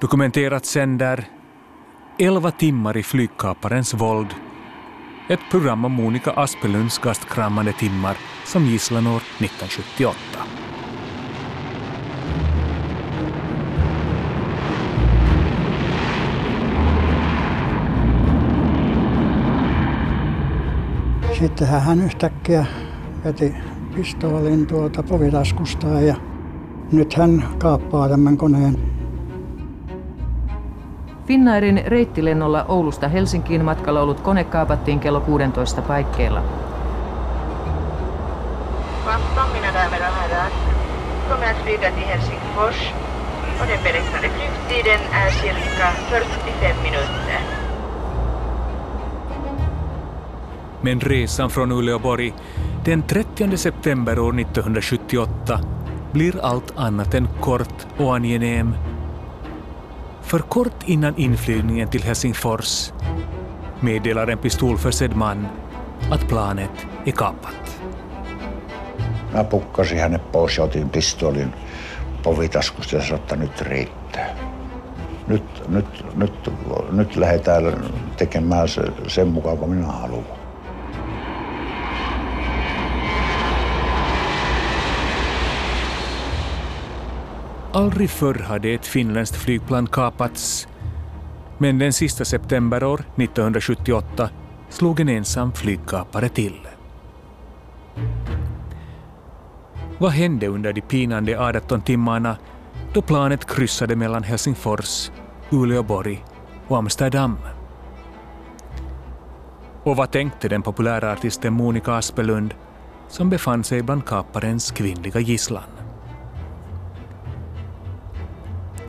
Dokumenterat sänder 11 timmar i flygkaparens våld. Ett program om Monica Aspelunds gastkramande timmar som gisslanår 1978. Sittenhän hän yhtäkkiä veti pistoolin tuolta povitaskustaan ja nyt hän kaappaa tämän koneen. Finnairin reittilennolla Oulusta Helsinkiin matkalla ollut kone kaapattiin kello 16 paikkeilla. Afton mina damer och herrar. Kommer att flyga till Helsingfors och den beräknade flygtiden är cirka 45 minuter. Men resan från Uleåborg den 30 september år 1978 blir allt annat än kort och angenäm. För kort innan inflygningen till Helsingfors meddelar en pistolförsedd man att planet är kapat. Mä pukkasin hänet pois ja otin pistoolin povitaskusta ja sanoin, että nyt riittää. Nyt, nyt, nyt, nyt lähdetään tekemään se, sen mukaan, kun minä haluan. Aldrig förr hade ett finländskt flygplan kapats. Men den sista septemberår 1978 slog en ensam flygkapare till. Vad hände under de pinande 18 timmarna då planet kryssade mellan Helsingfors, Uleåborg och Amsterdam? Och vad tänkte den populära artisten Monica Aspelund som befann sig bland kaparens kvinnliga gisslan?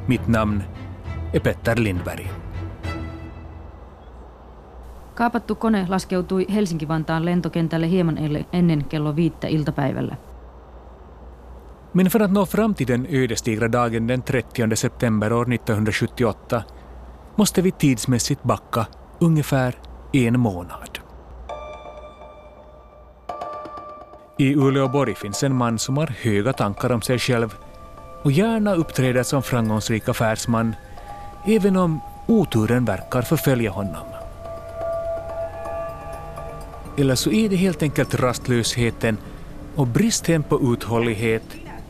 Mitt namn är Petter Lindberg. Kaapattu kone laskeutui Helsinki-Vantaan lentokentälle hieman ennen kello viittä iltapäivällä. Men för att nå fram till den ödesdigra dagen den 30 september år 1978 måste vi tidsmässigt backa ungefär en månad. I Uleåborg finns en man som har höga tankar om sig själv och gärna uppträder som framgångsrik affärsman även om oturen verkar förfölja honom. Eller så är det helt enkelt rastlösheten och bristen på uthållighet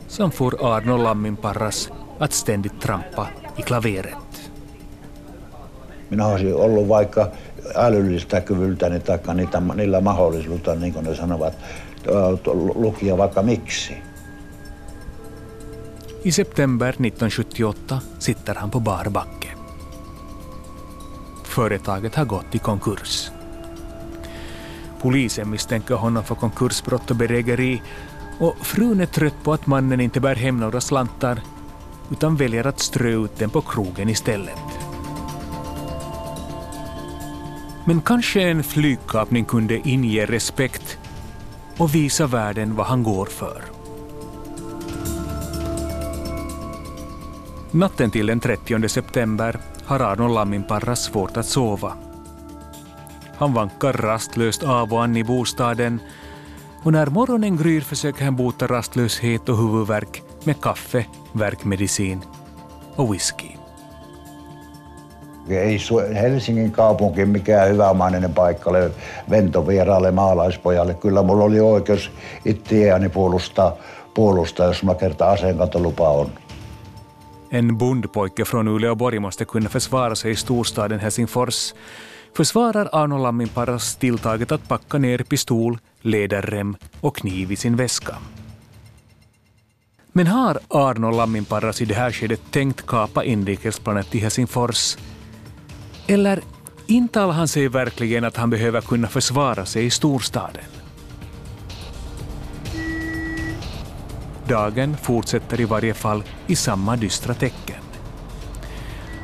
som får Arno Lamminparras att ständigt trampa i klaveret. Minä olisin ollut vaikka älyllistä kyvyltäni tai niitä, niillä mahdollisuutta, niin kuin ne sanovat, lukia vaikka miksi. I september 1978 sitter han på bar backe. Företaget har gått i konkurs. Polisen misstänker honom för konkursbrott och bedrägeri och frun är trött på att mannen inte bär hem några slantar utan väljer att strö ut den på krogen istället. Men kanske en flygkapning kunde inge respekt och visa världen vad han går för. Natten till den 30 september har Arno Lamminparra svårt att sova. Han vankar rastlöst av och an i bostaden och när morgonen gryr försöker han bota rastlöshet och huvudvärk med kaffe, värkmedicin och whisky. Ei Helsingin kaupunki mikään hyvämainen paikka ole ventovieraalle maalaispojalle. Kyllä mulla oli oikeus itseäni puolustaa, puolustaa jos mä kerta aseenkantolupa on. En bondpojke från Uleåborg måste kunna försvara sig i storstaden Helsingfors försvarar Arno Lamminparas tilltaget att packa ner pistol, läderrem och kniv i sin väska. Men har Arno Lamminparas i det här skedet tänkt kapa inrikesplanet till Helsingfors? Eller intalar han sig verkligen att han behöver kunna försvara sig i storstaden? Dagen fortsätter i varje fall i samma dystra tecken.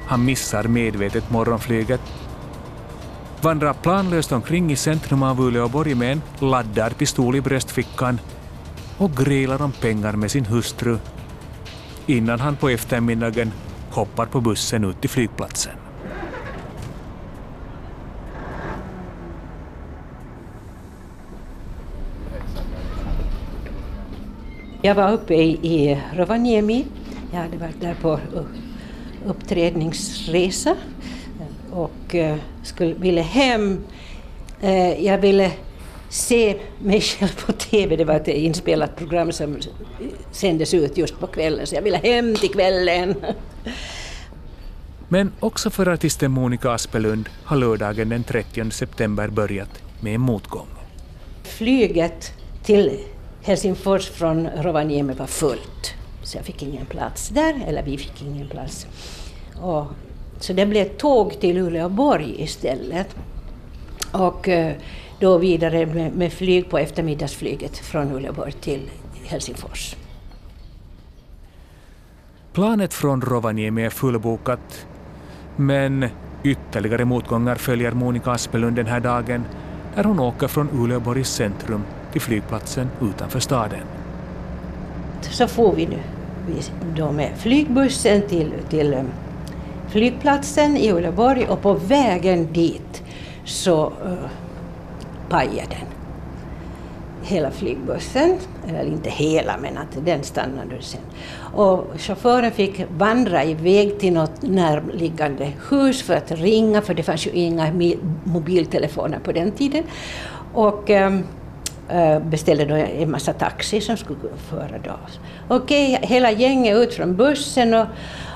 Han missar medvetet morgonflyget, vandrar planlöst omkring i centrum av Uleåborg med en laddad pistol i bröstfickan och grälar om pengar med sin hustru innan han på eftermiddagen hoppar på bussen ut till flygplatsen. Jag var uppe i, i Rovaniemi. Jag hade varit där på uppträdningsresa och eh, skulle, ville hem. Eh, jag ville se mig själv på TV. Det var ett inspelat program som sändes ut just på kvällen, så jag ville hem till kvällen. Men också för artisten Monica Aspelund har lördagen den 30 september börjat med en motgång. Flyget till Helsingfors från Rovaniemi var fullt, så jag fick ingen plats där, eller vi fick ingen plats. Och, så det blev tåg till Uleåborg istället. Och eh, då vidare med, med flyg på eftermiddagsflyget från Uleåborg till Helsingfors. Planet från Rovaniemi är fullbokat, men ytterligare motgångar följer Monica Aspelund den här dagen när hon åker från Uleåborgs centrum till flygplatsen utanför staden. Så får vi nu då med flygbussen till, till eh, flygplatsen i Uleåborg och på vägen dit så eh, uh, pajade den. Hela flygbussen, eller inte hela men att den stannade sen. Och chauffören fick vandra iväg till något närliggande hus för att ringa, för det fanns ju inga mobiltelefoner på den tiden. Och um, Eh, beställde då en massa taxi som skulle föra då. Okej, hela gänget ut från bussen och,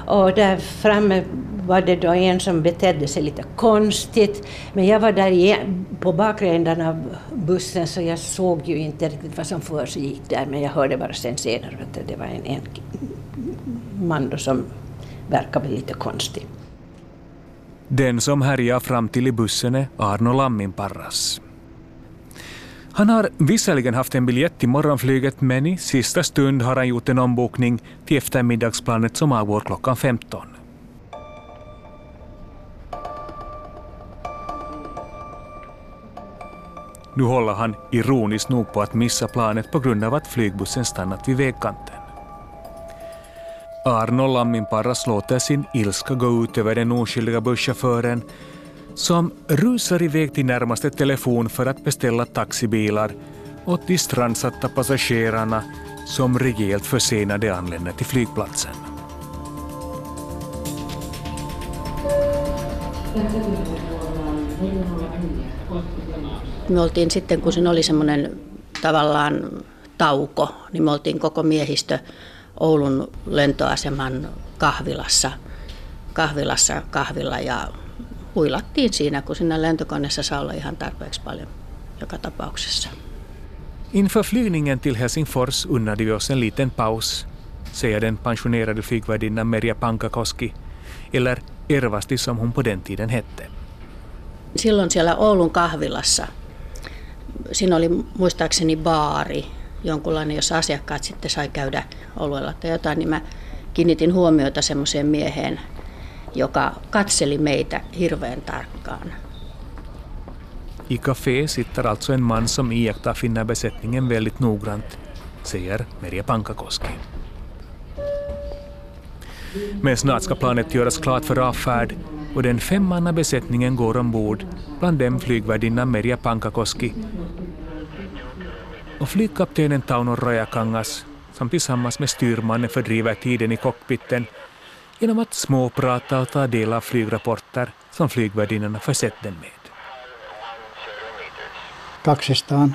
och där framme var det då en som betedde sig lite konstigt. Men jag var där igen, på bakre ändan av bussen så jag såg ju inte riktigt vad som försiggick där men jag hörde bara sen senare att det var en, en man då som verkade lite konstig. Den som härjar fram till i bussen är Arno Lamminparras. Han har visserligen haft en biljett till morgonflyget men i sista stund har han gjort en ombokning till eftermiddagsplanet som avgår klockan 15. Nu håller han ironiskt nog på att missa planet på grund av att flygbussen stannat vid vägkanten. Arno Lamminparras låter sin ilska gå ut över den oskyldiga busschauffören som rusar iväg till närmaste telefon för att beställa taxibilar åt de strandsatta passagerarna som rejält försenade anländer till flygplatsen. Me oltiin sitten, kun siinä oli semmoinen tavallaan tauko, niin me oltiin koko miehistö Oulun lentoaseman kahvilassa, kahvilassa kahvilla ja huilattiin siinä, kun siinä lentokoneessa saa olla ihan tarpeeksi paljon joka tapauksessa. Inför flygningen till Helsingfors unnade vi oss en liten paus, säger den pensionerade flygvärdinnan Merja Pankakoski, eller Ervasti som hon på den tiden hette. Silloin siellä Oulun kahvilassa, siinä oli muistaakseni baari, jonkunlainen, jossa asiakkaat sitten sai käydä oluella tai jotain, niin mä kiinnitin huomiota semmoiseen mieheen, joka katseli meitä hirveän tarkkaan. I café sitter alltså en man som iakttar finnarbesättningen väldigt noggrant, säger Merja Pankakoski. Men snart ska planet göras klart för avfärd och den femmannabesättningen går ombord, bland dem flygvärdinnan Merja Pankakoski och flygkaptenen Tauno Rajakangas som tillsammans med styrmannen fördriver tiden i cockpiten genom att småprata och ta del av flygrapporter som flygvärdinnorna försett den med. Kaksistaan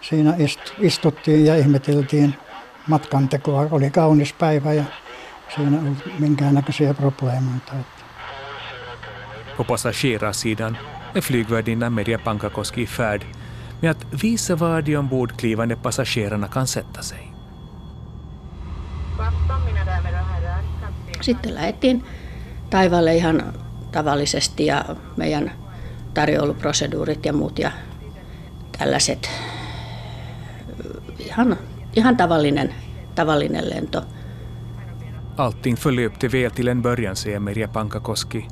siinä istuttiin ja ihmeteltiin matkantekoa. Oli kaunis päivä ja siinä ei ollut minkäännäköisiä probleemoita. På passagerarsidan är flygvärdinnan Merja Pankakoski i färd med att visa var de ombordklivande passagerarna kan sätta sig. Sitten lähdettiin taivaalle ihan tavallisesti ja meidän tarjouluproseduurit ja muut ja tällaiset ihan, ihan tavallinen, tavallinen lento. Allting förlöpte väl till en början, säger Merja Pankakoski.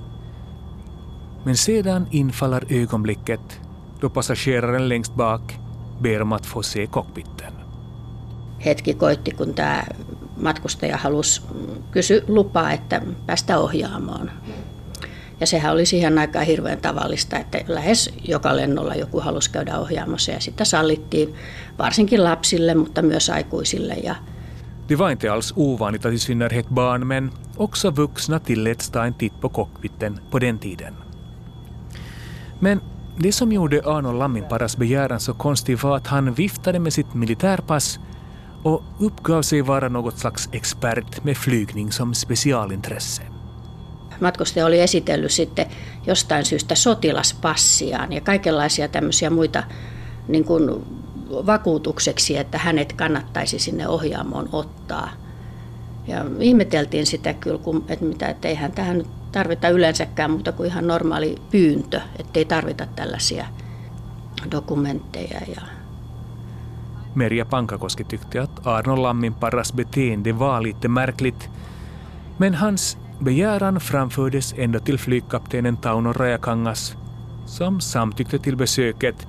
Men sedan infaller ögonblicket då passageraren längst bak ber om att få se cockpiten. Hetki koitti, kun tämä matkustaja halusi kysy lupaa, että päästä ohjaamoon. Ja sehän oli siihen aikaan hirveän tavallista, että lähes joka lennolla joku halusi käydä ohjaamossa ja sitä sallittiin varsinkin lapsille, mutta myös aikuisille. Ja Det var inte alls ovanligt att i synnerhet barn, men också vuxna tilläts ta en titt på cockpiten på den tiden. Men det som gjorde Arnold Lamminparas begäran så konstig var att han viftade med sitt militärpass och uppgav sig vara något slags expert med flygning som specialintresse. Matkustaja oli esitellyt sitten jostain syystä sotilaspassiaan ja kaikenlaisia tämmöisiä muita niin kuin vakuutukseksi, että hänet kannattaisi sinne ohjaamoon ottaa. Ja ihmeteltiin sitä kyllä, että, mitä, että eihän tähän tarvita yleensäkään muuta kuin ihan normaali pyyntö, ettei tarvita tällaisia dokumentteja. Ja... Merja Pankakoski tyckte att Arno Lamminparras beteende var lite märkligt, men hans begäran framfördes ändå till flygkaptenen Tauno Rajakangas, som samtyckte till besöket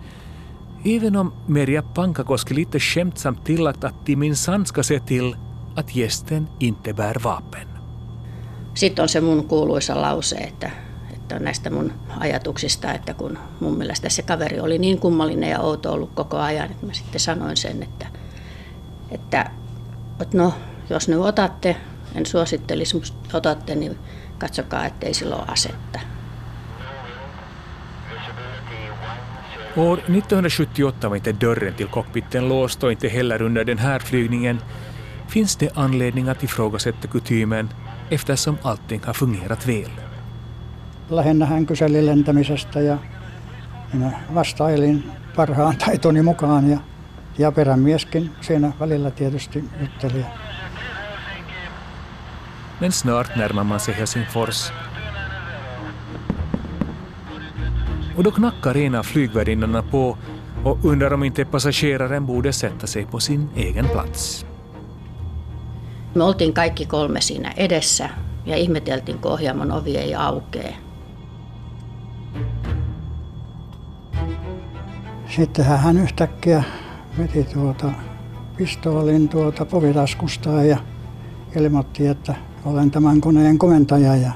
Även om Merja Pankakoski lite skämtsamt tillagt att de minsann ska se till att gästen inte bär vapen. Sitten on se mun kuuluisa lause, että, on näistä mun ajatuksista, että kun mun mielestä se kaveri oli niin kummallinen ja outo ollut koko ajan, että mä sitten sanoin sen, että, että, että no, jos nyt otatte, en suosittelisi, mutta otatte, niin katsokaa, ettei sillä ole asetta. År 1978 var inte dörren till cockpiten låst och inte heller under den här flygningen finns det anledning att ifrågasätta kutymen eftersom allting har fungerat väl. Lähinnä hän kyseli lentämisestä ja minä vastailin parhaan taitoni mukaan ja, ja perämieskin siinä välillä tietysti jutteli. Men snart närmar man sig Helsingfors och då knackar en av flygvärdinnorna på och undrar om inte passageraren borde sätta sig på sin egen plats. Me oltiin kaikki kolme siinä edessä ja ihmeteltiin, kun ohjaamon ovi ei aukee. Sittenhän hän yhtäkkiä veti tuota pistoolin tuota povitaskustaan ja ilmoitti, että olen tämän koneen komentaja ja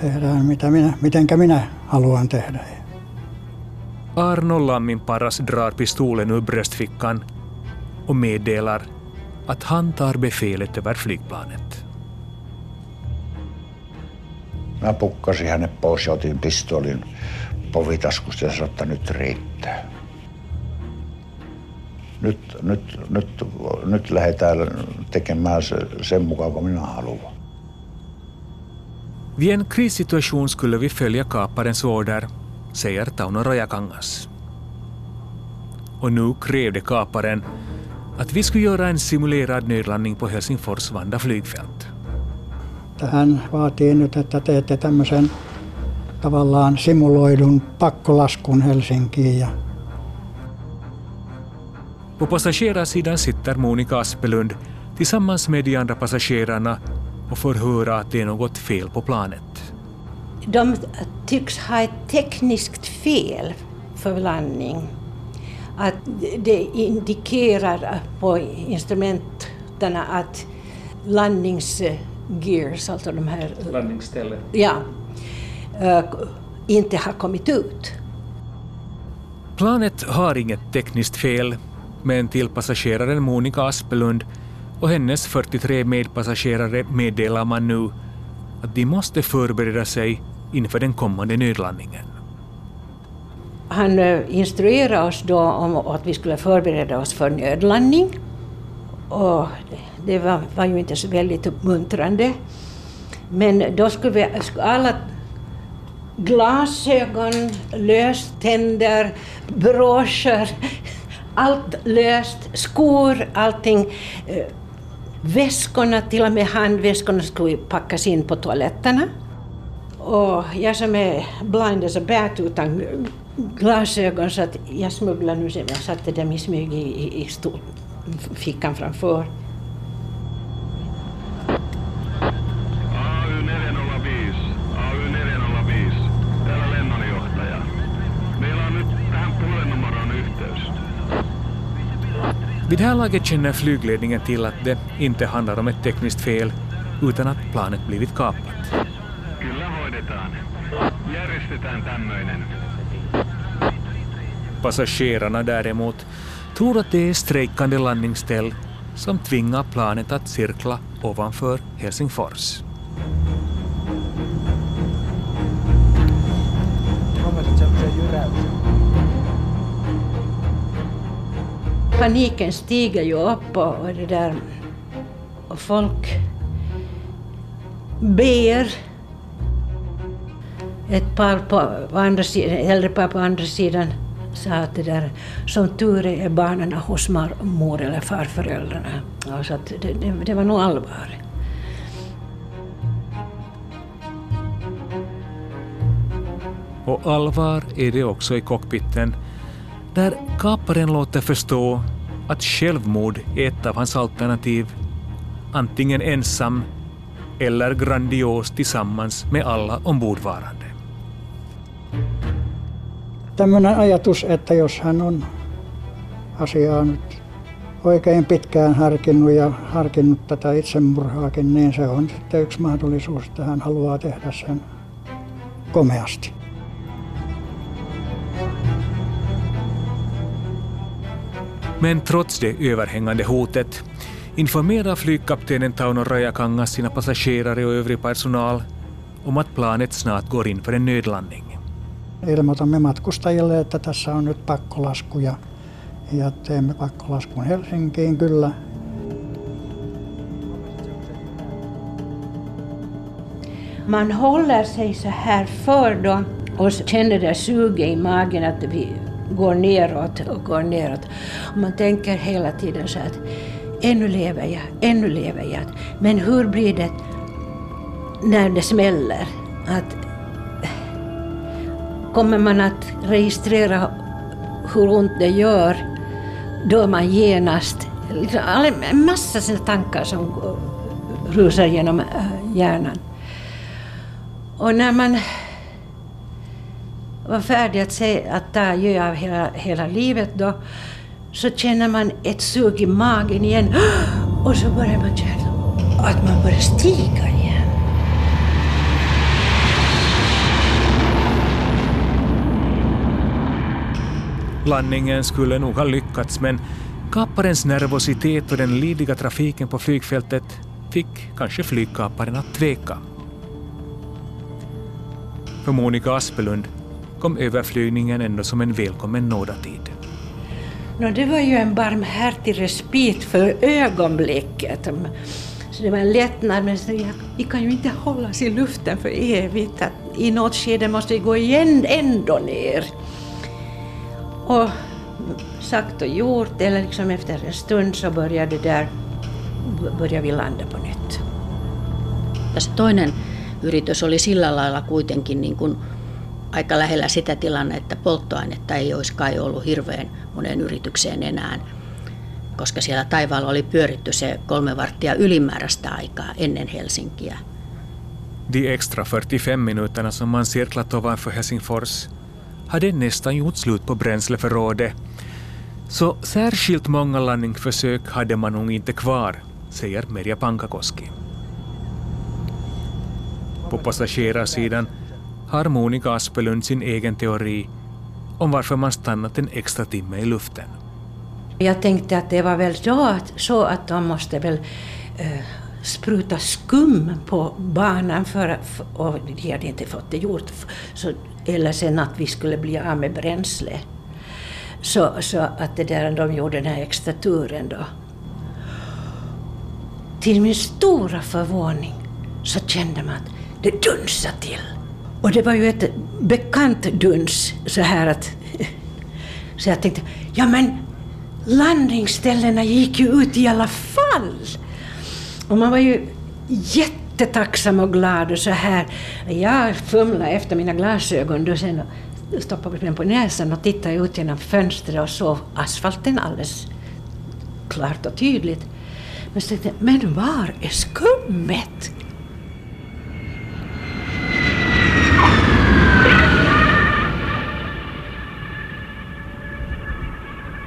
tehdään mitä minä, mitenkä minä haluan tehdä. Arno Lammin paras drar pistolen ur bröstfickan och meddelar att han tar befälet över flygplanet. Mä pukkasin hänet pois ja otin pistolin povitaskusta ja sanoin, että nyt riittää. Nyt, nyt, nyt, nyt lähdetään tekemään se, sen mukaan, kun minä haluan. Vid en krissituation skulle vi följa kaparens order, säger Tauno Rajakangas. Och nu krävde kaparen att vi skulle göra en simulerad nödlandning på Helsingfors Vanda flygfält. Hän vaatii nyt, että teette tämmöisen tavallaan simuloidun pakkolaskun Helsinkiin. Ja På passagerarsidan sitter Monika Aspelund tillsammans med de andra passagerarna och får höra att det är något fel på planet. De tycks ha ett tekniskt fel för landning. Att det indikerar på instrumenten att landningsgears, alltså de här... Landningsstället. Ja. Äh, inte har kommit ut. Planet har inget tekniskt fel, men till passageraren Monika Aspelund och hennes 43 medpassagerare meddelar man nu att de måste förbereda sig inför den kommande nödlandningen. Han eh, instruerade oss då om att vi skulle förbereda oss för nödlandning. Och det var, var ju inte så väldigt uppmuntrande. Men då skulle vi alla glasögon, löständer, broscher, allt löst, skor, allting. Eh, väskorna, till och med handväskorna, skulle packas in på toaletterna. Och jag som är blind as a bat utan glasögon så att jag smugglade nu, jag satte dem i smyg i, i, i fickan framför. Vid det här laget känner flygledningen till att det inte handlar om ett tekniskt fel utan att planet blivit kapat. Kyllä hoidetaan. Järjestetään tämmöinen. Passagerarna däremot tror att det är strejkande landningsställ som tvingar planet att cirkla ovanför Helsingfors. Paniken stiger ju upp och, och det där och folk ber. Ett par på andra sidan, äldre par på andra sidan sa att det där, som tur är, är barnen hos mor eller farföräldrarna. Alltså att det, det, det var nog allvar. Och allvar är det också i cockpiten, där kaparen låter förstå att självmord är ett av hans alternativ, antingen ensam eller grandios tillsammans med alla ombordvarande. Tämmöinen ajatus, että jos hän on asiaa nyt oikein pitkään harkinnut ja harkinnut tätä itsemurhaakin, niin se on sitten yksi mahdollisuus, että hän haluaa tehdä sen komeasti. Men trots det överhängande hotet informerar flygkaptenen Tauno Rajakangas sina passagerare och övrig personal om att planet snart går in för en nödlandning. Ilmoitamme matkustajille, että tässä on nyt pakkolasku ja, ja teemme pakkolaskun Helsinkiin kyllä. Man håller sig så här för då och känner det suget i magen att vi går neråt och går neråt. Och man tänker hela tiden så att ännu lever jag, ännu lever jag. Men hur blir det när det smäller? Att, kommer man att registrera hur ont det gör då är man genast... Liksom, en massa tankar som rusar genom äh, hjärnan. Och när man var färdig att, se, att ta adjö av hela, hela livet då, så känner man ett sug i magen igen och så börjar man känna att man börjar stiga igen. Landningen skulle nog ha lyckats men kaparens nervositet och den lidiga trafiken på flygfältet fick kanske flygkaparen att tveka. För Monica Aspelund kom överflygningen ändå som en välkommen nådatid. No, det var ju en barmhärtig respit för ögonblicket. Så det var en lättnad, men så, ja, vi kan ju inte hållas i luften för evigt. Att I något skede måste vi gå igen ändå ner. Och sagt och gjort, eller liksom efter en stund så började, där, började vi landa på nytt. Se toinen yritys oli sillä lailla kuitenkin niin kuin aika lähellä sitä tilannetta, että polttoainetta ei olisi kai ollut hirveän monen yritykseen enää, koska siellä taivaalla oli pyöritty se kolme varttia ylimääräistä aikaa ennen Helsinkiä. De extra 45 minuterna som man cirklat ovanför Helsingfors hade nästan gjort slut på bränsleförrådet, så särskilt många landningsförsök hade man nog inte kvar, säger Merja Pankakoski. På passagerarsidan har Monica Aspelund sin egen teori om varför man stannat en extra timme i luften. Jag tänkte att det var väl då att, så att de måste väl eh, spruta skum på banan för, och de hade inte fått det gjort, så, eller sen att vi skulle bli av med bränsle. Så, så att det där, de gjorde den här extra turen då. Till min stora förvåning så kände man att det dunsade till. Och det var ju ett bekant duns så här att... Så jag tänkte, ja men landningsställena gick ju ut i alla fall. Och man var ju jättetacksam och glad och så här. Jag fumlade efter mina glasögon då sen stoppade dem på näsan och tittade ut genom fönstret och såg asfalten alldeles klart och tydligt. Men så tänkte jag, men var är skummet?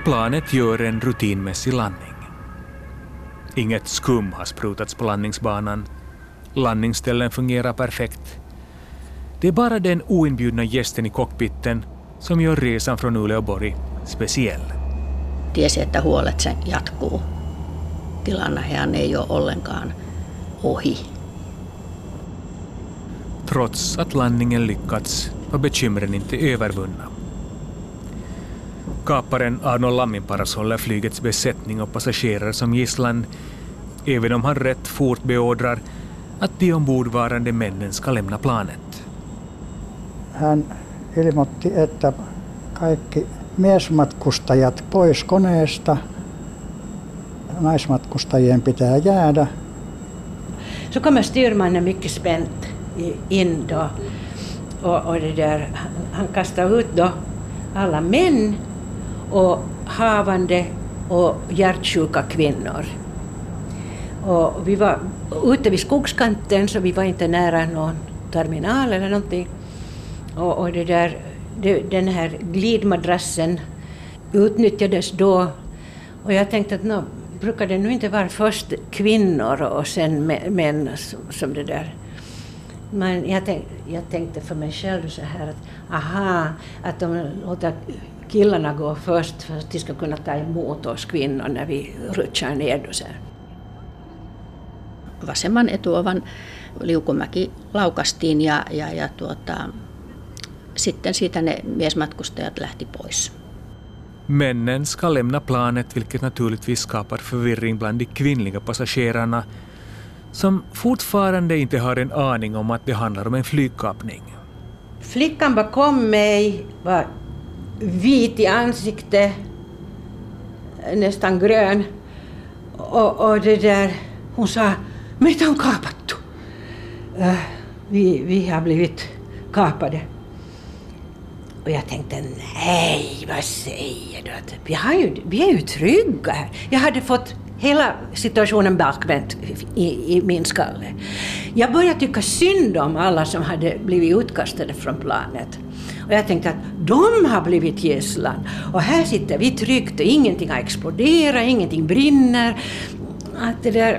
Planet gör en rutinmässig landning. Inget skum har sprutats på landningsbanan. Landningsställen fungerar perfekt. Det är bara den oinbjudna gästen i cockpiten som gör resan från Uleåborg speciell. Tiesi, että huolet se jatkuu. tilanne hän ei ole ollenkaan ohi. Trots att landningen lyckats var bekymren inte övervunna. Kaparen Arnold Lamminparas håller flygets besättning och passagerare som gisslan, även om han rätt fort beordrar att de ombordvarande männen ska lämna planet. Hän ilmoitti, että kaikki miesmatkustajat pois koneesta. Naismatkustajien pitää jäädä. Så kommer styrmannen mycket spänt in då. Och, och det där, han kastar ut då alla män och havande och hjärtsjuka kvinnor. Och vi var ute vid skogskanten så vi var inte nära någon terminal eller någonting. Och, och det där, det, den här glidmadrassen utnyttjades då och jag tänkte att no, brukar det nu inte vara först kvinnor och sen män som, som det där. Men jag, tänk, jag tänkte för mig själv så här att aha, att de låter killarna gå först för att de ska kunna ta emot oss kvinnor när vi rutschar ner. Vasemman etuovan liukumäki laukastiin ja, ja, ja tuota, sitten siitä ne miesmatkustajat lähti pois. Männen ska lämna planet vilket naturligtvis skapar förvirring bland de kvinnliga passagerarna som fortfarande inte har en aning om att det handlar om en flygkapning. Flickan bakom mig var vit i ansiktet, nästan grön. Och, och det där, hon sa, meitä on kaapattu. Äh, eh, vi, vi har blivit kapade. Och jag tänkte, nej, vad säger du? Vi, har ju, vi är ju trygga här. Jag hade fått hela situationen bakvänt i, i min skalle. Jag började tycka synd om alla som hade blivit utkastade från planet. Och jag tänkte att de har blivit gisslan. Och här sitter vi tryggt och ingenting har exploderat, ingenting brinner. Att det där,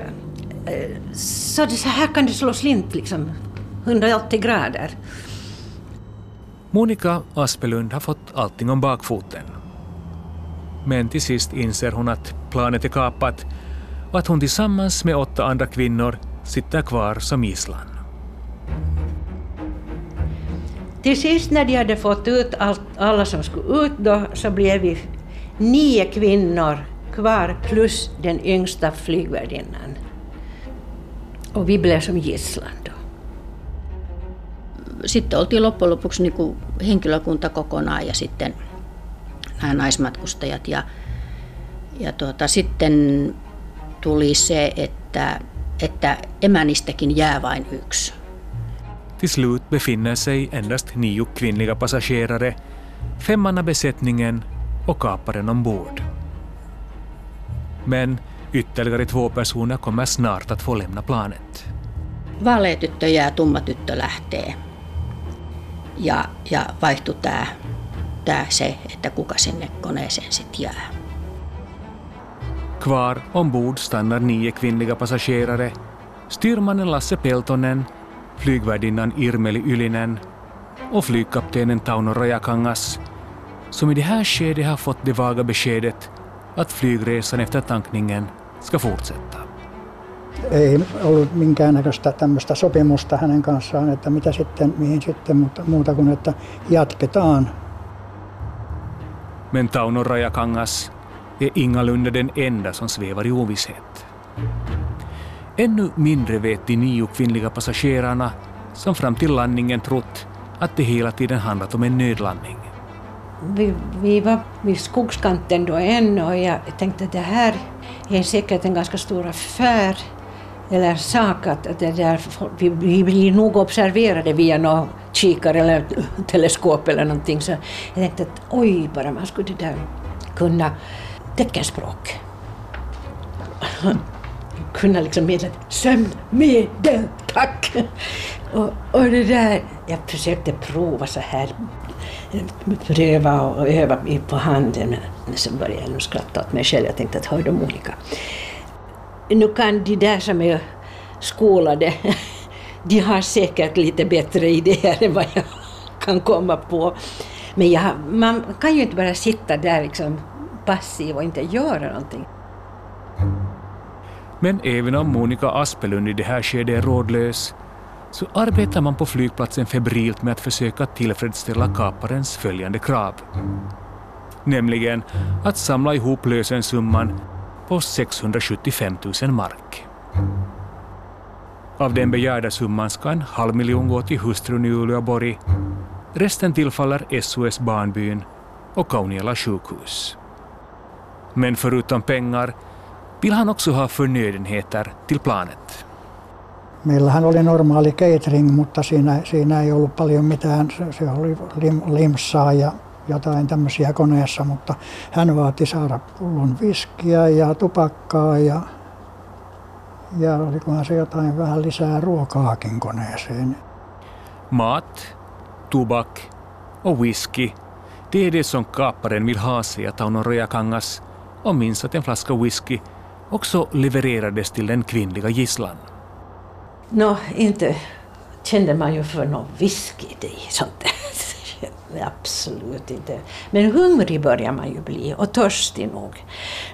eh, så, det, så här kan det slå slint liksom, 180 grader. Monica Aspelund har fått allting om bakfoten. Men till sist inser hon att planet är kapat och att hon tillsammans med åtta andra kvinnor sitter kvar som gisslan. Till sist när de hade fått ut allt, alla som skulle ut då, så blev vi nio kvinnor kvar plus den yngsta flygvärdinnan. Och vi blev som gisslan då. Sitten oltiin loppujen lopuksi niin kuin henkilökunta kokonaan ja sitten nämä naismatkustajat. Ja, ja tuota, sitten tuli se, että, että emänistäkin jää vain yksi. Till slut befinner sig endast nio kvinnliga passagerare, femmannabesättningen och kaparen ombord. Men ytterligare två personer kommer snart att få lämna planet. Vaalea tyttö jää, tumma tyttö lähtee. Ja, ja vaihtui tämä, tämä se, että kuka sinne koneeseen sitten jää. Kvar ombord stannar nio kvinnliga passagerare, styrmannen Lasse Peltonen flygvärdinnan Irmeli Ylinen och flygkaptenen Tauno Rajakangas som i det här skedet har fått det vaga beskedet att flygresan efter tankningen ska fortsätta. Ei ollut minkäännäköistä tämmöistä sopimusta hänen kanssaan, että mitä sitten, mihin sitten, mutta muuta kuin että jatketaan. Men Tauno Rajakangas är ingalunda den enda som svävar i ovisshet. Ännu mindre vet de nio kvinnliga passagerarna som fram till landningen trott att det hela tiden handlat om en nödlandning. Vi, vi var vid skogskanten då än och jag tänkte att det här är säkert en ganska stor affär eller sak att, det där, vi, vi blir nog observerade via någon kikare eller teleskop eller någonting. Så jag tänkte att oj, bara man skulle det där kunna teckenspråk kunna liksom meddela sömnmedel, tack! Och, och det där, jag försökte prova så här, pröva och öva på handen, men sen började jag nog skratta åt mig själv. Jag tänkte att hör de olika. Nu kan de där som är skolade, de har säkert lite bättre idéer än vad jag kan komma på. Men jag, man kan ju inte bara sitta där liksom passiv och inte göra någonting. Men även om Monica Aspelund i det här skedet är rådlös så arbetar man på flygplatsen febrilt med att försöka tillfredsställa kaparens följande krav. Nämligen att samla ihop lösensumman på 675 000 mark. Av den begärda summan ska en halv miljon gå till hustrun i Uleåborg. Resten tillfaller SOS Barnbyn och Kauniala sjukhus. Men förutom pengar vill han också ha förnödenheter till planet. Meillähän oli normaali catering, mutta siinä, siinä ei ollut paljon mitään. Se, oli lim, limsaa ja jotain tämmöisiä koneessa, mutta hän vaati saada pullon viskiä ja tupakkaa ja, ja olikohan se jotain vähän lisää ruokaakin koneeseen. Mat, tobak och whisky, det är det som kaparen vill ha, säger Tauno Rojakangas och minns att en flaska whisky också levererades till den kvinnliga gisslan. Nå, inte kände man ju för någon whisky i sånt där. Absolut inte. Men hungrig börjar man ju bli och törstig nog.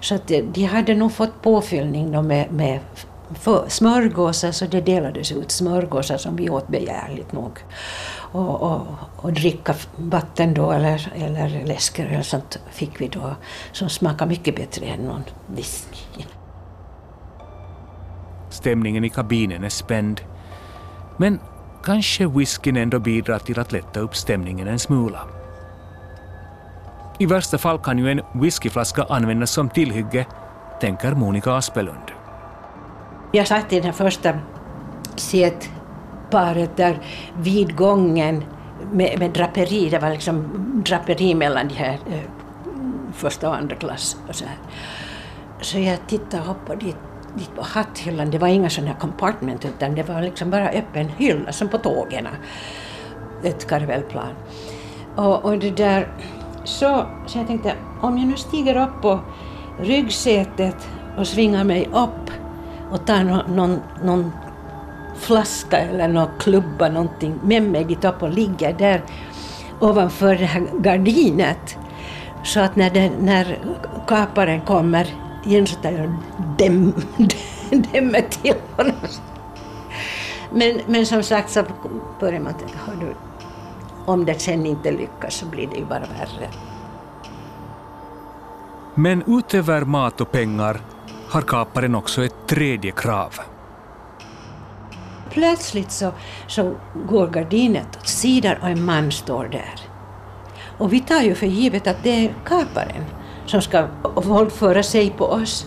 Så att eh, de hade nog fått påfyllning då med, med smörgåsar så det delades ut smörgåsar som vi åt begärligt nog. Och, och, och dricka vatten då eller, eller läsk eller sånt fick vi då som smakade mycket bättre än någon whisky. Stämningen i kabinen är spänd. Men kanske whiskyn ändå bidrar till att lätta upp stämningen en smula. I värsta fall kan ju en whiskyflaska användas som tillhygge, tänker Monica Aspelund. Jag satt i den första setparet där vid gången med, med, draperi, det var liksom draperi mellan de här eh, första och andra klass och så här. Så jag tittade upp och dit dit hatthyllan, det var inga sådana compartment utan det var liksom bara öppen hylla som på tågen. Ett karvelplan. Och, och det där, så, så jag tänkte om jag nu stiger upp på ryggsätet och svingar mig upp och tar no, någon, någon flaska eller någon klubba någonting med mig dit upp och ligger där ovanför det här gardinet så att när, den, när kaparen kommer så tar jag däm, dämmer till honom. Men, men som sagt så börjar man tänka, du, om det sen inte lyckas så blir det ju bara värre. Men utöver mat och pengar har kaparen också ett tredje krav. Plötsligt så, så går gardinet åt sidan och en man står där. Och vi tar ju för givet att det är kaparen som ska våldföra sig på oss.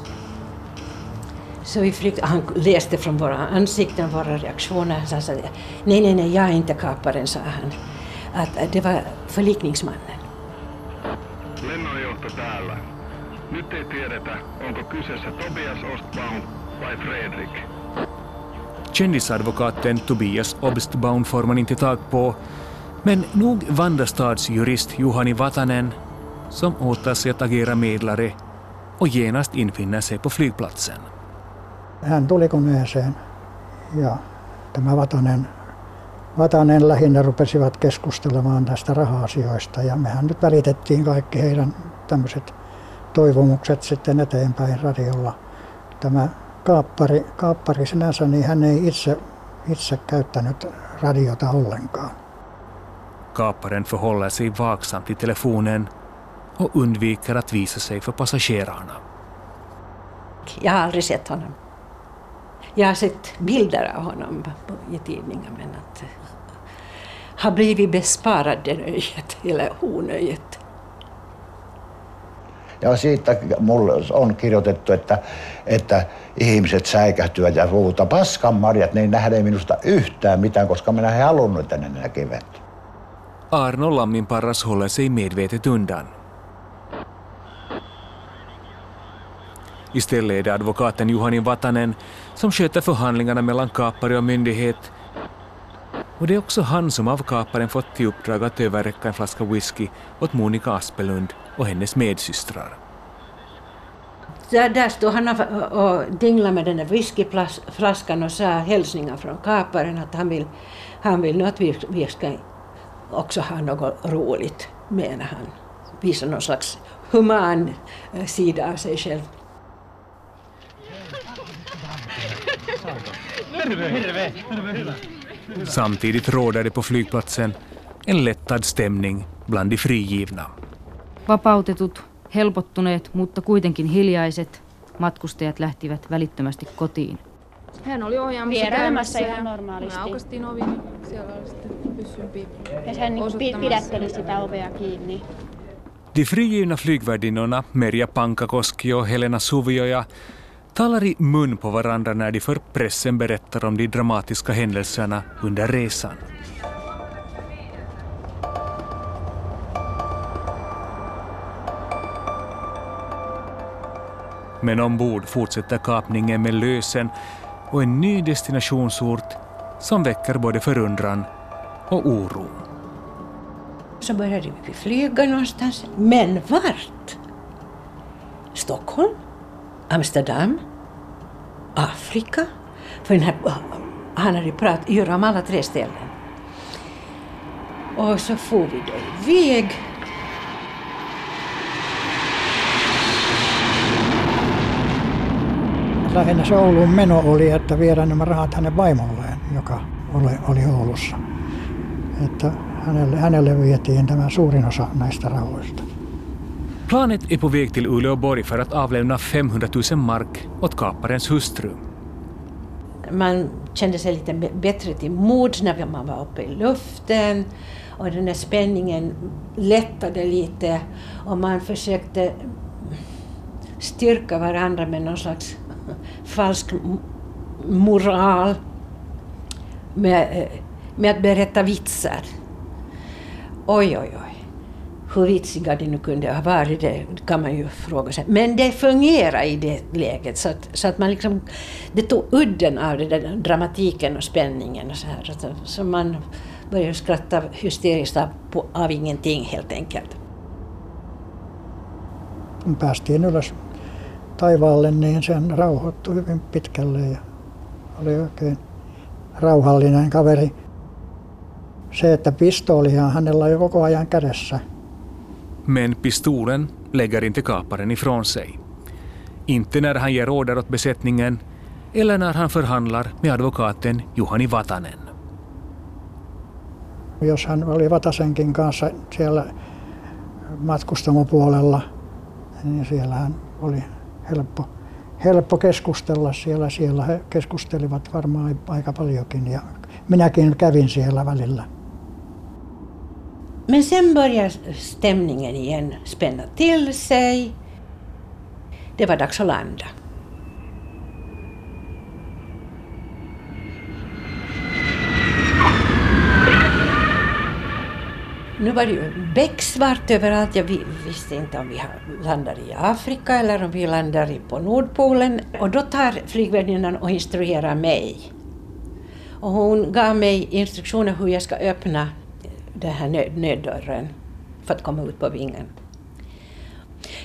Så vi flyktade, han läste från våra ansikten, våra reaktioner. Han sa nej, nej, nej, jag är inte kaparen, sa han. Att det var förlikningsmannen. Lennonjohto täällä. Nyt ei tiedetä, onko kyseessä Tobias Ostbaum vai Fredrik. Kändisadvokaten Tobias Obstbaum får man inte tag på, men nog Vandastads jurist Juhani Vatanen som åtar sig att agera medlare och genast infinner sig på flygplatsen. Hän tuli koneeseen ja tämä Vatanen, Vatanen lähinnä rupesivat keskustelemaan tästä raha-asioista ja mehän nyt välitettiin kaikki heidän tämmöiset toivomukset sitten eteenpäin radiolla. Tämä kaappari, kaappari sinänsä, niin hän ei itse, itse käyttänyt radiota ollenkaan. Kaapparen förhåller sig vaksamt till telefonen och undviker att visa sig för passagerarna. Jag har aldrig sett honom. Jag har sett bilder av honom i tidningen men att har blivit besparad det nöjet, eller onöjet. Ja siitä mulle on kirjoitettu, että, että ihmiset säikähtyvät ja puhutaan paskan marjat, niin nähdään minusta yhtään mitään, koska minä en halunnut, että ne näkevät. Arno Lamminparras håller sig medvetet undan. Istället är det advokaten Juhani Vatanen som sköter förhandlingarna mellan kapare och myndighet. Och det är också han som av kaparen fått i uppdrag att överräcka en flaska whisky åt Monica Aspelund och hennes medsystrar. Där, där stod han och, och dinglade med den där whiskyflaskan och sa hälsningar från kaparen att han vill, han vill nu att vi, vi ska också ha något roligt, menar han. Visa någon slags human eh, sida av sig själv. Samtidigt råder det på flygplatsen en lättad stämning bland de frigivna. Vapautetut, helpottuneet, mutta kuitenkin hiljaiset matkustajat lähtivät välittömästi kotiin. Hän oli ohjaamassa Vierailemassa käymässä ihan normaalisti. Me aukaistiin ovi, siellä oli sitten pyssyn piippu. Ja hän niin pidätteli sitä ovea kiinni. De frigivna flygvärdinnorna Merja Pankakoski och Helena Suvioja talar i mun på varandra när de för pressen berättar om de dramatiska händelserna under resan. Men ombord fortsätter kapningen med lösen och en ny destinationsort som väcker både förundran och oro. Så började vi flyga någonstans. Men vart? Stockholm? Amsterdam? Afrika? För här, han hade pratat göra om alla tre ställen. Och så får vi då iväg. Lähinnä se Ouluun meno oli, että viedään nämä rahat hänen vaimolleen, joka oli, oli Oulussa. Että hänelle, hänelle vietiin tämä suurin osa näistä rahoista. Planet är på väg till Uleåborg för att avlämna 500 000 mark åt kaparens hustru. Man kände sig lite bättre till mods när man var uppe i luften och den där spänningen lättade lite och man försökte styrka varandra med någon slags falsk moral med, eh, med att berätta vitsar. Oj, oj, oj. Hur vitsiga de nu kunde ha varit, det kan man ju fråga sig. Men det fungerade i det läget så att, så att man liksom, det tog udden av det där dramatiken och spänningen och så här. Så, så man började skratta hysteriskt av, av ingenting helt enkelt. Päästiin ylös taivaalle, niin sen rauhoittui hyvin pitkälle ja oli oikein rauhallinen kaveri. Se, että pistoolihan hänellä oli koko ajan kädessä. Men pistolen lägger inte kaparen ifrån sig. Inte när han ger order åt besättningen eller när han förhandlar med advokaten Juhani Vatanen. Jos hän oli Vatasenkin kanssa siellä matkustamopuolella, niin siellähän oli helppo, helppo keskustella siellä. Siellä he keskustelivat varmaan aika paljonkin ja minäkin kävin siellä välillä. Men sen började stämningen igen spänna till sig. Det var dags att landa. Nu var det ju becksvart överallt. Jag visste inte om vi landar i Afrika eller om vi landar på Nordpolen. Och då tar flygvärdinnan och instruerar mig. Och hon gav mig instruktioner hur jag ska öppna den här nöd- nöddörren för att komma ut på vingen.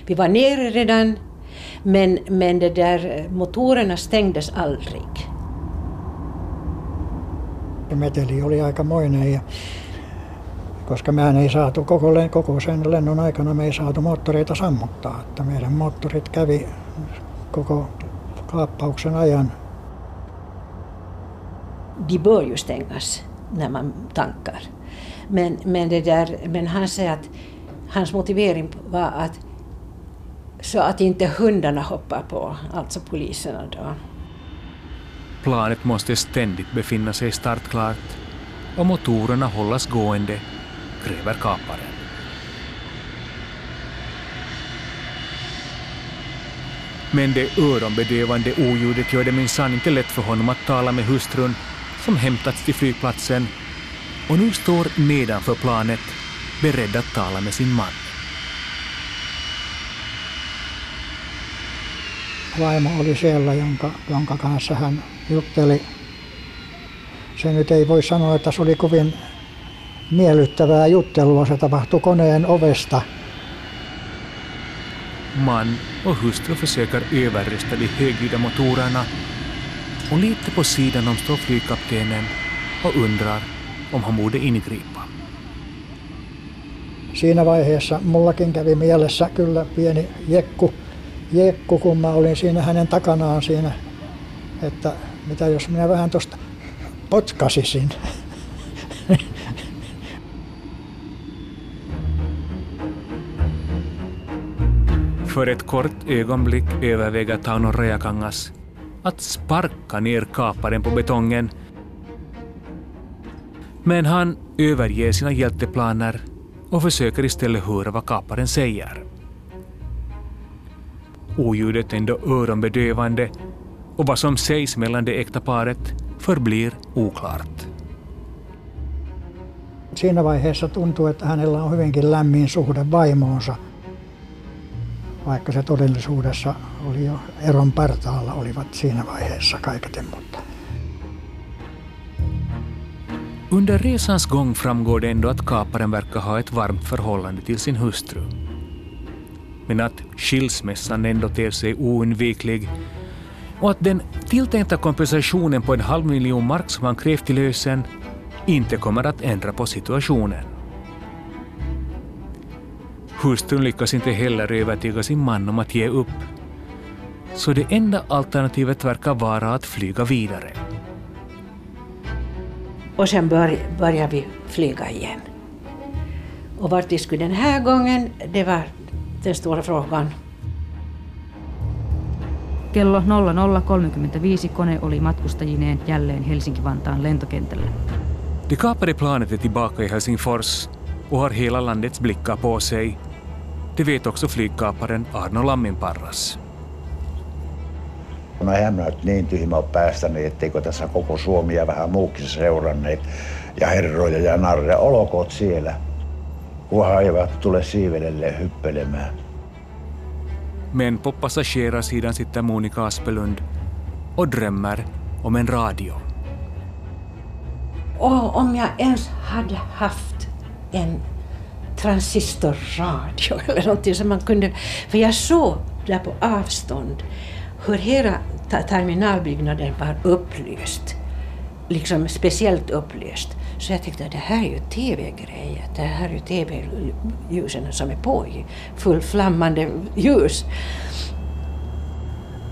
Vi var nere redan, men, men det där, motorerna stängdes aldrig. Meteli oli aikamoinen ja koska mehän ei saatu koko, koko sen lennon aikana me ei saatu moottoreita sammuttaa. Että meidän moottorit kävi koko kaappauksen ajan. De bör ju stängas när man tankar. Men, men, det där, men han säger att hans motivering var att så att inte hundarna hoppar på, alltså poliserna då. Planet måste ständigt befinna sig startklart och motorerna hållas gående, kräver kaparen. Men det öronbedövande oljudet gör det minsann inte lätt för honom att tala med hustrun som hämtats till flygplatsen och nu står nedanför planet beredd att tala med sin man. Vaimo oli siellä, jonka, jonka kanssa hän jutteli. Se nyt ei voi sanoa, että se oli kovin miellyttävää juttelua. Se tapahtui koneen ovesta. Man och hustru försöker överrösta de högljudda motorerna och lite på sidan om står flygkaptenen och undrar om han borde ingripa. Siinä vaiheessa mullakin kävi mielessä kyllä pieni jekku, jekku kun mä olin siinä hänen takanaan siinä, että mitä jos minä vähän tuosta potkasisin. För ett kort ögonblick överväger Tauno Rajakangas att sparka ner kaparen på betongen. Men han överger sina hjälteplaner och försöker istället höra vad kaparen säger. Oljudet är ändå öronbedövande och vad som sägs mellan det äkta paret förblir oklart. Siinä vaiheessa tuntuu, että hänellä on hyvinkin lämmin suhde vaimoonsa, vaikka se todellisuudessa oli jo eron partaalla olivat siinä vaiheessa kaiketen, mutta Under resans gång framgår det ändå att kaparen verkar ha ett varmt förhållande till sin hustru. Men att skilsmässan ändå ter sig oundviklig och att den tilltänkta kompensationen på en halv miljon mark som han krävt i lösen inte kommer att ändra på situationen. Hustrun lyckas inte heller övertyga sin man om att ge upp. Så det enda alternativet verkar vara att flyga vidare. Och sen bör, började vi flyga igen. Och vart vi skulle den här gången, det var den stora frågan. Kello 00.35 kone oli matkustajineen jälleen Helsinki-Vantaan lentokentällä. Det kapade planet är tillbaka i Helsingfors och har hela landets blickar på sig. Det vet också flygkaparen Arno Lamminparras. No eihän nyt niin tyhmä ole päästänyt, etteikö tässä koko Suomi ja vähän muukin seuranneet. Ja herroja ja narreja, olkoot siellä. Kunhan eivät tule siivelelle hyppelemään. Men på passagerarsidan sitter Monica Aspelund och drömmer om en radio. Och om jag ens hade haft en transistorradio eller någonting som man kunde... För jag såg där på avstånd hur hela terminalbyggnaden var upplyst. Liksom speciellt upplyst. Så jag tyckte att det här är ju tv-grejer. Det här är ju tv-ljusen som är på i fullflammande ljus.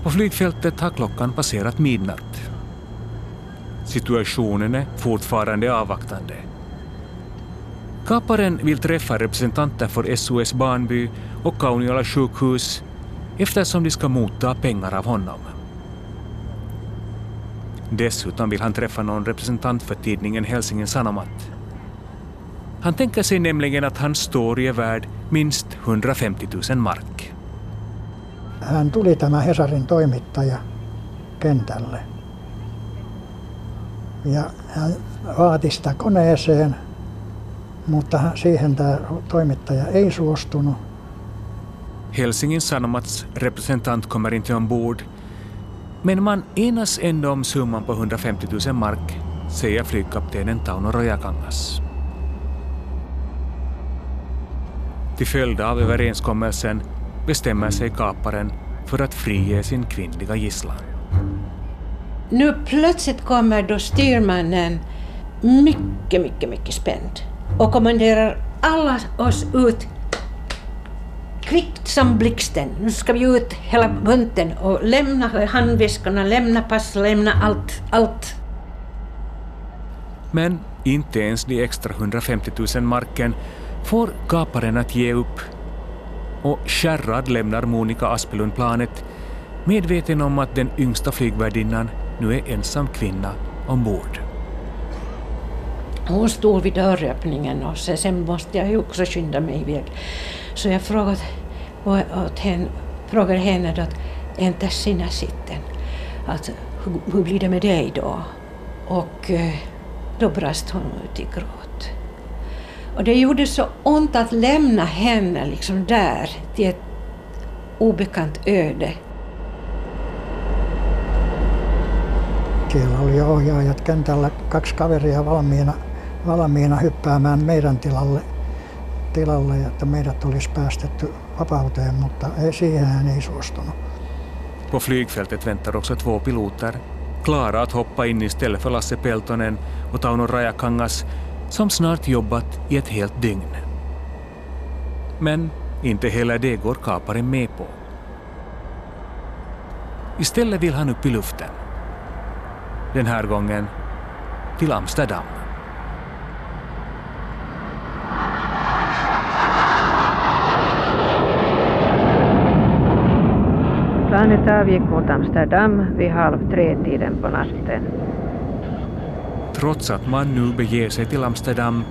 På flygfältet har klockan passerat midnatt. Situationen är fortfarande avvaktande. Kaparen vill träffa representanter för SOS Barnby och Kauniala sjukhus eftersom de ska motta pengar av honom. Dessutom vill han träffa någon representant för tidningen Helsingin Sanomat. Han tänker sig nämligen att hans story är värd minst 150 000 mark. hän tuli tämä Hesarin toimittaja kentälle. Ja hän vaati sitä koneeseen, mutta siihen tämä toimittaja ei suostunut. Helsingin Sanomats representant kommer inte ombord, men man enas ändå om summan på 150 000 mark, säger flygkaptenen Tauno Rojakangas. Till följd av överenskommelsen bestämmer sig kaparen för att frige sin kvinnliga gisslan. Nu plötsligt kommer då styrmannen mycket, mycket, mycket spänd och kommenderar alla oss ut kvickt som blixten. Nu ska vi ut hela bunten och lämna handväskorna, lämna pass, lämna allt, allt. Men inte ens de extra 150 000 marken får kaparen att ge upp. Och skärrad lämnar Monica Aspelund planet medveten om att den yngsta flygvärdinnan nu är ensam kvinna ombord. Hon stod vid dörröppningen och sen måste jag ju också skynda mig iväg. Så jag frågade och- åt henne, frågade henne då inte sina sitten? Alltså, hur, hur blir det med dig då? Och eh, då brast hon ut i gråt. Och det gjorde så ont att lämna henne liksom där till ett obekant öde. Siellä oli ohjaajat kentällä, kaksi kaveria valmiina, valmiina hyppäämään meidän tilalle, tilalle, että meidät olisi päästetty vapauteen, mutta ei, siihen hän ei suostunut. På flygfältet väntar också två piloter, klara att hoppa in istället för Lasse Peltonen och Tauno Rajakangas, som snart jobbat i ett helt dygn. Men inte heller det går kaparen med på. Istället vill han upp i luften. Den här gången till Amsterdam. Planet avgick mot Amsterdam vid halv tre-tiden på natten. Trots att man nu beger sig till Amsterdam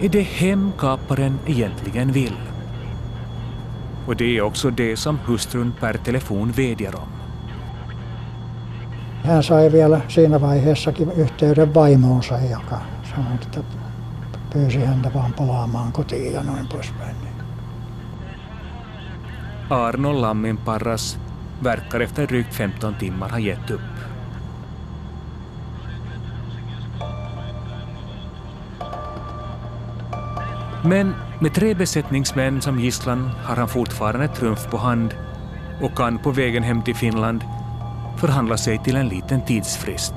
är det hem kaparen egentligen vill. Och det är också det som hustrun per telefon vädjar om. Hän sai vielä siinä vaiheessakin yhteyden vaimoonsa, joka sanoi, että pyysi häntä vaan palaamaan kotiin ja noin poispäin. Arno Lamminparras verkar efter drygt 15 timmar ha gett upp. Men med tre besättningsmän som gisslan har han fortfarande trumf på hand och kan på vägen hem till Finland förhandla sig till en liten tidsfrist.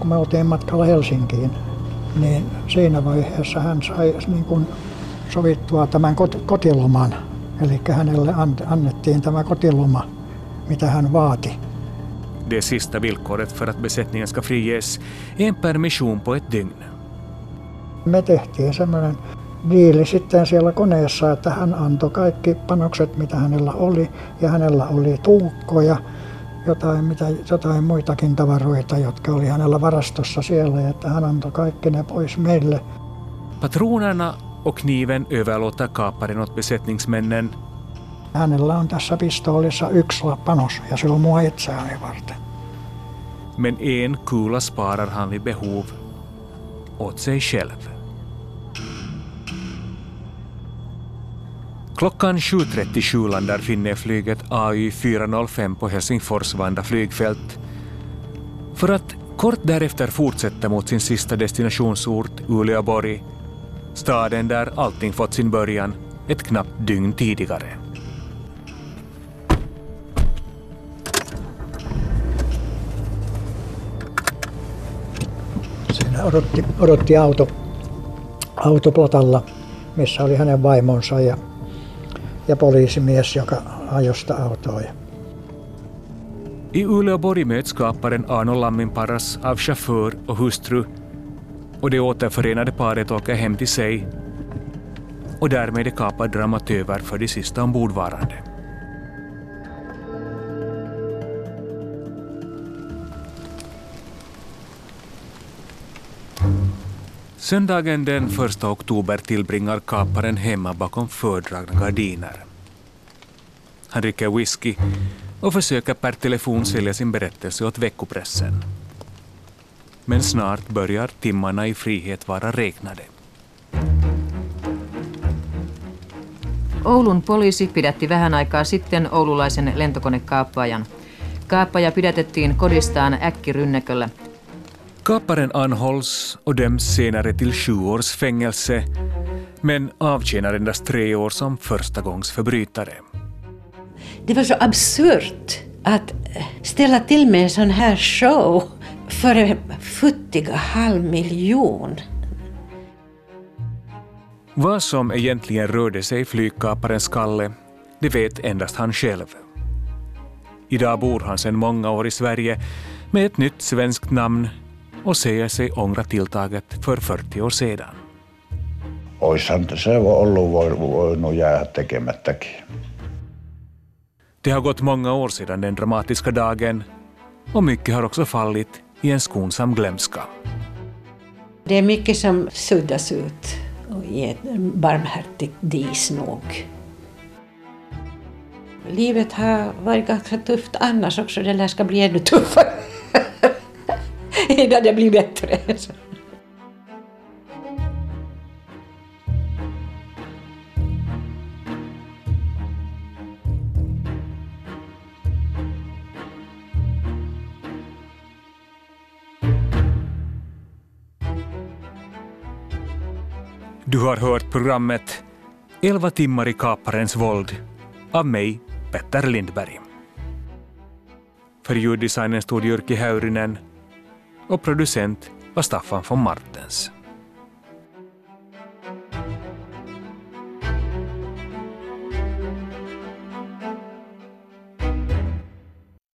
Kun me oltiin matkalla Helsinkiin, niin siinä vaiheessa hän sai niin kuin sovittua tämän kotiloman. Eli hänelle annettiin tämä kotiloma, mitä hän vaati. Det sista villkoret för att besättningen ska friges är en permission på ett dygn. Me tehtiin semmoinen diili sitten siellä koneessa, että hän antoi kaikki panokset, mitä hänellä oli, ja hänellä oli tuukkoja, jotain, mitä, jotain muitakin tavaroita, jotka oli hänellä varastossa siellä, ja että hän antoi kaikki ne pois meille. Patronerna och kniven överlåter kaparen åt besättningsmännen. Hänellä on tässä pistoolissa yksi panos, ja se on mua itseäni varten. Men en kula sparar han vid behov åt sig själv. Klockan 7.37 landar Finnair-flyget AY 405 på Helsingfors Vanda flygfält för att kort därefter fortsätta mot sin sista destinationsort Uleåborg, staden där allting fått sin början ett knappt dygn tidigare. Siinä odotti, odotti auto, autoplotalla, missä oli hänen vaimonsa ja ja poliisimies, joka ajoi sitä autoa. I Uleåborg möts kaparen Arno Lamminparas av chaufför och hustru och det återförenade paret åker hem till sig och därmed är kapad dramat över för de sista ombordvarande. Söndagen den 1 oktober tillbringar kaparen hemma bakom fördragna gardiner. Han dricker whisky och försöker per telefon sälja sin berättelse åt veckopressen. Men snart börjar timmarna i frihet vara räknade. Oulun poliisi pidätti vähän aikaa sitten oululaisen lentokonekaappaajan. Kaappaja pidätettiin kodistaan äkkirynnäköllä. Kaparen anhålls och döms senare till sju års fängelse men avtjänar endast tre år som förstagångsförbrytare. Det var så absurt att ställa till med en sån här show för en futtiga halv miljon. Vad som egentligen rörde sig i flygkaparens skalle, det vet endast han själv. Idag bor han sedan många år i Sverige med ett nytt svenskt namn och säger sig ångra tilltaget för 40 år sedan. Oishan se ollut voinut jäädä tekemättäkin. Det har gått många år sedan den dramatiska dagen och mycket har också fallit i en skonsam glömska. Det är mycket som suddas ut i ett barmhärtigt dis nog. Livet har varit ganska tufft annars också, det lär ska bli ännu tuffare innan det blir bättre. Du har hört programmet 11 timmar i kaparens våld av mig, Petter Lindberg. För ljuddesignen stod Jyrki Häyrinen och producent var Staffan von Martens.